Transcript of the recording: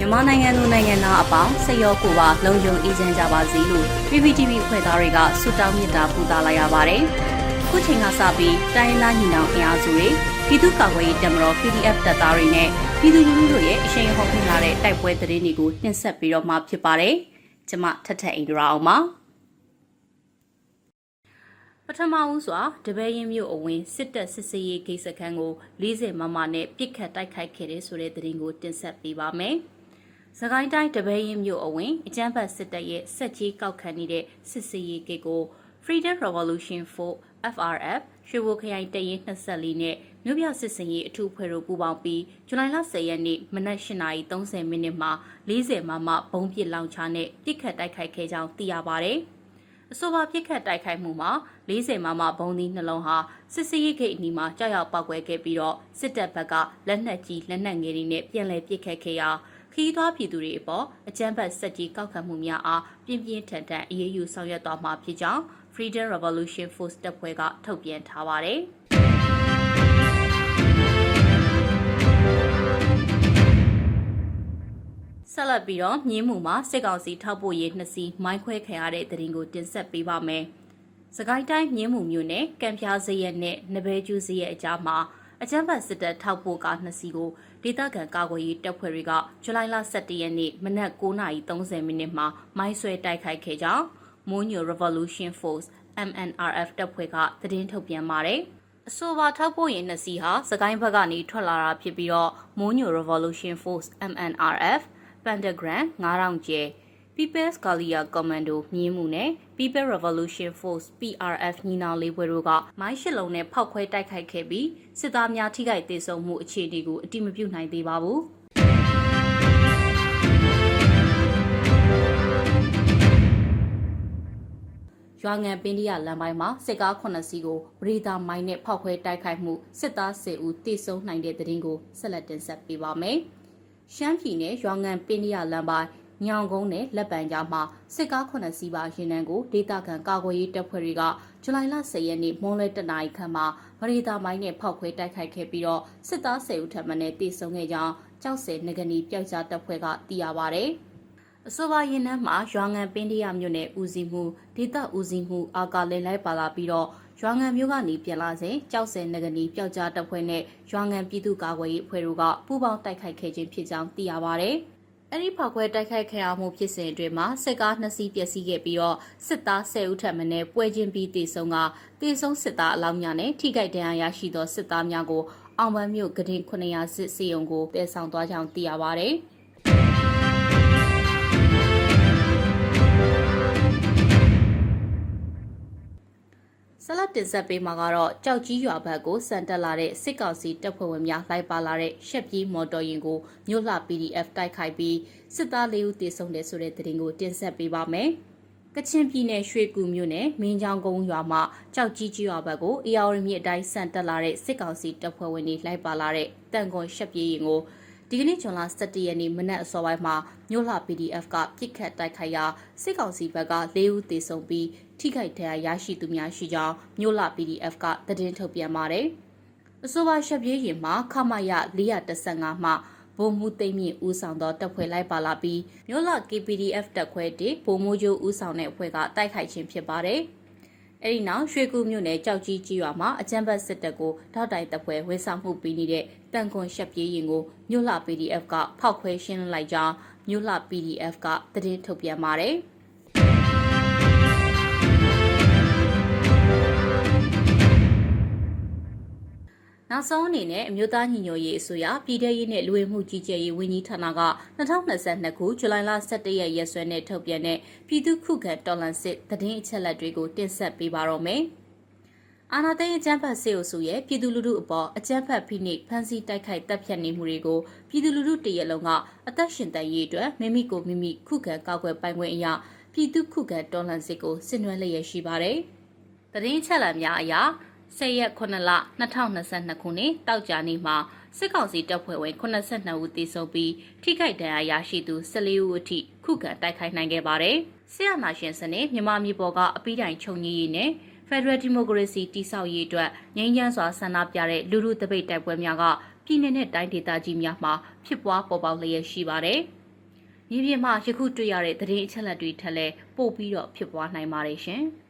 မြန်မာနိုင်ငံသူနိုင်ငံသားအပေါင်းစိတ်ရောကိုယ်ပါလုံခြုံအေးချမ်းကြပါစေလို့ PPTV ဖွဲ့သားတွေကဆုတောင်းမေတ္တာပို့သလာရပါတယ်။ခုချိန်ကစပြီးတိုင်းရင်းသားညီနောင်အင်အားစုတွေပြည်သူ့ကာကွယ်ရေးတပ်မတော် PDF တပ်သားတွေနဲ့ပြည်သူလူထုတို့ရဲ့အရှိန်ဟုန်ထွန်းလာတဲ့တိုက်ပွဲသတင်းတွေကိုတင်ဆက်ပြီးတော့မှဖြစ်ပါတယ်။ကျွန်မထထအိန္ဒရာအောင်ပါ။ပထမဦးစွာတပည့်ရင်မြို့အဝင်စစ်တပ်စစ်စေးရေးဂိတ်စခန်းကို40မမနဲ့ပြစ်ခတ်တိုက်ခိုက်ခဲ့တဲ့ဆိုတဲ့သတင်းကိုတင်ဆက်ပေးပါမယ်။ စကိုင်းတိုင်းတပည့်ရင်မြို့အဝင်အကြမ်းဖက်စစ်တပ်ရဲ့စက်ကြီးကောက်ခံနေတဲ့စစ်စေးရေးဂိတ်ကို Freedom Revolution 4 FRF ရွှေဘိုခရိုင်တရင်24နဲ့မြို့ပြစစ်စင်ရေးအထူးဖွဲ့တို့ပူးပေါင်းပြီးဇူလိုင်လ10ရက်နေ့မနက်8:30မိနစ်မှာ40မမဘုံပစ်လောင်ချနဲ့ပြစ်ခတ်တိုက်ခိုက်ခဲ့ကြောင်းသိရပါတယ်။အဆိုပါပြစ်ခတ်တိုက်ခိုက်မှုမှာ40မမဘုံသီးနှလုံးဟာစစ်စည်းဂိတ်အနီးမှာကြောက်ရောက်ပောက်ကွဲခဲ့ပြီးတော့စစ်တပ်ဘက်ကလက်နက်ကြီးလက်နက်ငယ်တွေနဲ့ပြန်လည်ပစ်ခတ်ခဲ့ရာခီး သွွားပြည်သူတွေအပေါ်အကြမ်းဖက်စက်ကြီးကောက်ခံမှုများအားပြင်းပြင်းထန်ထန်အရေးယူဆောင်ရွက်သွားမှာဖြစ်ကြောင်း Freedom Revolution Force တပ်ဖွဲ့ကထုတ်ပြန်ထားပါတယ်။ဆက်လက်ပြီးတော့မြင်းမှုမှာစစ်ကောင်စီထောက်ပို့ရေးနှစ်စီးမိုင်းခွဲခံရတဲ့တဲ့ရင်ကိုတင်ဆက်ပေးပါမယ်။စကိုင်းတိုင်းမြင်းမှုမြို့နယ်ကံပြားစရက်နဲ့နဘဲကျူးစရက်အကြားမှာ အကြမ်းဖက်စစ်တပ်ထောက်ပို့ကားနှစ်စီးကိုဒေသခံကာကွယ်ရေးတပ်ဖွဲ့တွေကဇူလိုင်လ17ရက်နေ့မနက်9:30မိနစ်မှာမိုင်းဆွဲတိုက်ခိုက်ခဲ့ကြောင်း Monyo Revolution Force MNRF တပ်ဖွဲ့ကသတင်းထုတ်ပြန်ပါတယ်။အဆိုပါထောက်ပို့ရင်နှစ်စီးဟာစကိုင်းဘက်ကနေထွက်လာတာဖြစ်ပြီးတော့ Monyo Revolution Force MNRF Pentagram 9000ကျဲ People's Galia Commando မြင်းမှုနဲ့ People Revolution Force PRF ညီနောင်လေးဘွဲတို့ကမိုင်းရှစ်လုံးနဲ့ဖောက်ခွဲတိုက်ခိုက်ခဲ့ပြီးစစ်သားများထိခိုက်ဒေဆုံးမှုအခြေအနေကိုအတိမပြုနိုင်သေးပါဘူး။ရွာငံပင်းဒီယာလမ်းပိုင်းမှာစစ်ကား9စီးကိုပရိသာမိုင်းနဲ့ဖောက်ခွဲတိုက်ခိုက်မှုစစ်သား10ဦးတိစုံနိုင်တဲ့တဲ့တင်ကိုဆက်လက်တင်ဆက်ပေးပါမယ်။ရှမ်းပြည်နယ်ရွာငံပင်းရလမ်းပိုင်း ညောင်ကုန်းနဲ့လက်ပံကြားမှာစစ်ကား9စီးပါရင်နံကိုဒေသခံကာကွယ်ရေးတပ်ဖွဲ့တွေကဇူလိုင်လ10ရက်နေ့မွန်းလွဲတနာရီခန့်မှာဗရီတာမိုင်းနဲ့ဖောက်ခွဲတိုက်ခိုက်ခဲ့ပြီးတော့စစ်သား10ဦးထပ်မံနဲ့တေဆုံးခဲ့ကြောင်းကြောက်စဲငကနီပျောက်ကြားတပ်ဖွဲ့ကသိရပါဗျ။အဆိုပါရင်နှမ်းမှာရွာငံပင်းတရမြို့နယ်ဦးစီးမှုဒေသဦးစီးမှုအာကာလင်လိုက်ပါလာပြီးတော့ရွာငံမျိုးကနေပြန်လာစဉ်ကြောက်စဲနဂနီပျောက်ကြားတပ်ဖွဲ့နဲ့ရွာငံပြည်သူ့ကာကွယ်ရေးအဖွဲ့တို့ကပူးပေါင်းတိုက်ခိုက်ခဲ့ခြင်းဖြစ်ကြောင်းသိရပါဗျ။ အဲ့ဒီဖောက်ခွဲတိုက်ခိုက်ခဲ့မှုဖြစ်စဉ်အတွင်းမှာစစ်ကားနှစ်စီးပျက်စီးခဲ့ပြီးတော့စစ်သား10ဦးထပ်မံနဲ့ပွဲချင်းပြီးတေဆုံးကတေဆုံးစစ်သားအလောင်းများနဲ့ထိခိုက်ဒဏ်ရာရရှိသောစစ်သားများကိုအောင်ပန်းမြို့ဂဒင်900စစ်စီယုံကိုတည်ဆောင်သွားကြောင်းသိရပါဗျ။ ဆက်လက်တင်ဆက်ပေးမှာကတော့ကြောက်ကြီးရွာဘက်ကိုစံတက်လာတဲ့စစ်ကောင်စီတပ်ဖွဲ့ဝင်များလိုက်ပါလာတဲ့ရှက်ပြေးမော်တော်ယာဉ်ကိုမြို့လှ PDF တိုက်ခိုက်ပြီးစစ်သားလေးဦးတေဆုံးတယ်ဆိုတဲ့သတင်းကိုတင်ဆက်ပေးပါမယ်။ကချင်ပြည်နယ်ရွှေကူမြို့နယ်မင်းချောင်းကုန်းရွာမှာကြောက်ကြီးကြီးရွာဘက်ကိုအေယာဝတီမြစ်အတိုင်းစံတက်လာတဲ့စစ်ကောင်စီတပ်ဖွဲ့ဝင်တွေလိုက်ပါလာတဲ့တန်ခွန်ရှက်ပြေးရင်ကို ဒီကနေ့ဇွန်လ17ရက်နေ့မနက်အစောပိုင်းမှာမြို့လှ PDF ကပြစ်ခတ်တိုက်ခိုက်ရာစစ်ကောင်စီဘက်က၄ဦးသေဆုံးပြီးထိခိုက်ဒဏ်ရာရရှိသူများရှိကြောင်းမြို့လှ PDF ကသတင်းထုတ်ပြန်ပါတယ်။အဆိုပါရှက်ပြေးရင်မှာခမရ415မှဗိုလ်မှူးသိမ့်မြင့်ဦးဆောင်သောတပ်ဖွဲ့လိုက်ပါလာပြီးမြို့လ KPDF တပ်ခွဲတဗိုလ်မှူးချုပ်ဦးဆောင်တဲ့အဖွဲ့ကတိုက်ခိုက်ခြင်းဖြစ်ပါတယ်။အဲဒီနောက်ရွှေကူမြို့နယ်ကြောက်ကြီးကြီးရွာမှာအကြမ်းဖက်စစ်တပ်ကိုထောက်တိုင်တပ်ဖွဲ့ဝေဆောင်မှုပေးနေတဲ့ တန်ခွန်ရှက်ပြေးရင်ကိုမြို့လှ PDF ကဖောက်ခွဲရှင်းလိုက်ကြောင်းမြို့လှ PDF ကသတင်းထုတ်ပြန်ပါတယ်။နောက်ဆုံးအနေနဲ့အမျိုးသားညီညွတ်ရေးအစိုးရပြည်ထရေးနဲ့လူဝင်မှုကြီးကြပ်ရေးဝန်ကြီးဌာနက2022ခုဇူလိုင်လ17ရက်ရက်စွဲနဲ့ထုတ်ပြန်တဲ့ပြည်သူ့ခုခံတော်လှန်စစ်သတင်းအချက်အလက်တွေကိုတင်ဆက်ပေးပါတော့မယ်။ အာနာသိန်းအကြမ်းဖက်စေအုပ်စုရဲ့ပြည်သူလူထုအပေါ်အကြမ်းဖက်ဖိနှိပ်ဖမ်းဆီးတိုက်ခိုက်တပ်ဖြတ်နေမှုတွေကိုပြည်သူလူထုတရက်လုံးကအသက်ရှင်တန်ရေးအတွက်မိမိကိုမိမိခုခံကာကွယ်ပိုင်ခွင့်အရာပြည်သူခုခံတော်လှန်စစ်ကိုဆင်နွှဲလျက်ရှိပါတယ်။သတင်းချက်လက်များအရာ10ရက်9လ2022ခုနှစ်တောက်ကြနေ့မှာစစ်ကောင်စီတပ်ဖွဲ့ဝင်82ဦးသေဆုံးပြီးထိခိုက်ဒဏ်ရာရရှိသူ14ဦးအထိခုခံတိုက်ခိုက်နိုင်ခဲ့ပါတယ်။ဆရာနာရှင်စနစ်မြန်မာပြည်ပေါ်ကအပိတိုင်ချု ပ်ငြိရေးနဲ့ Federal Democracy တိဆောက်ရေးအတွက်ငြိမ်းချမ်းစွာဆန္ဒပြတဲ့လူထုတပိတ်တိုက်ပွဲများကပြည်내နဲ့တိုင်းဒေသကြီးများမှာဖြစ်ပွားပေါ်ပေါက်လျက်ရှိပါတယ်။မြေပြင်မှာယခုတွေ့ရတဲ့သတင်းအချက်အလက်တွေထက်လည်းပိုပြီးတော့ဖြစ်ပွားနိုင်ပါတယ်ရှင်။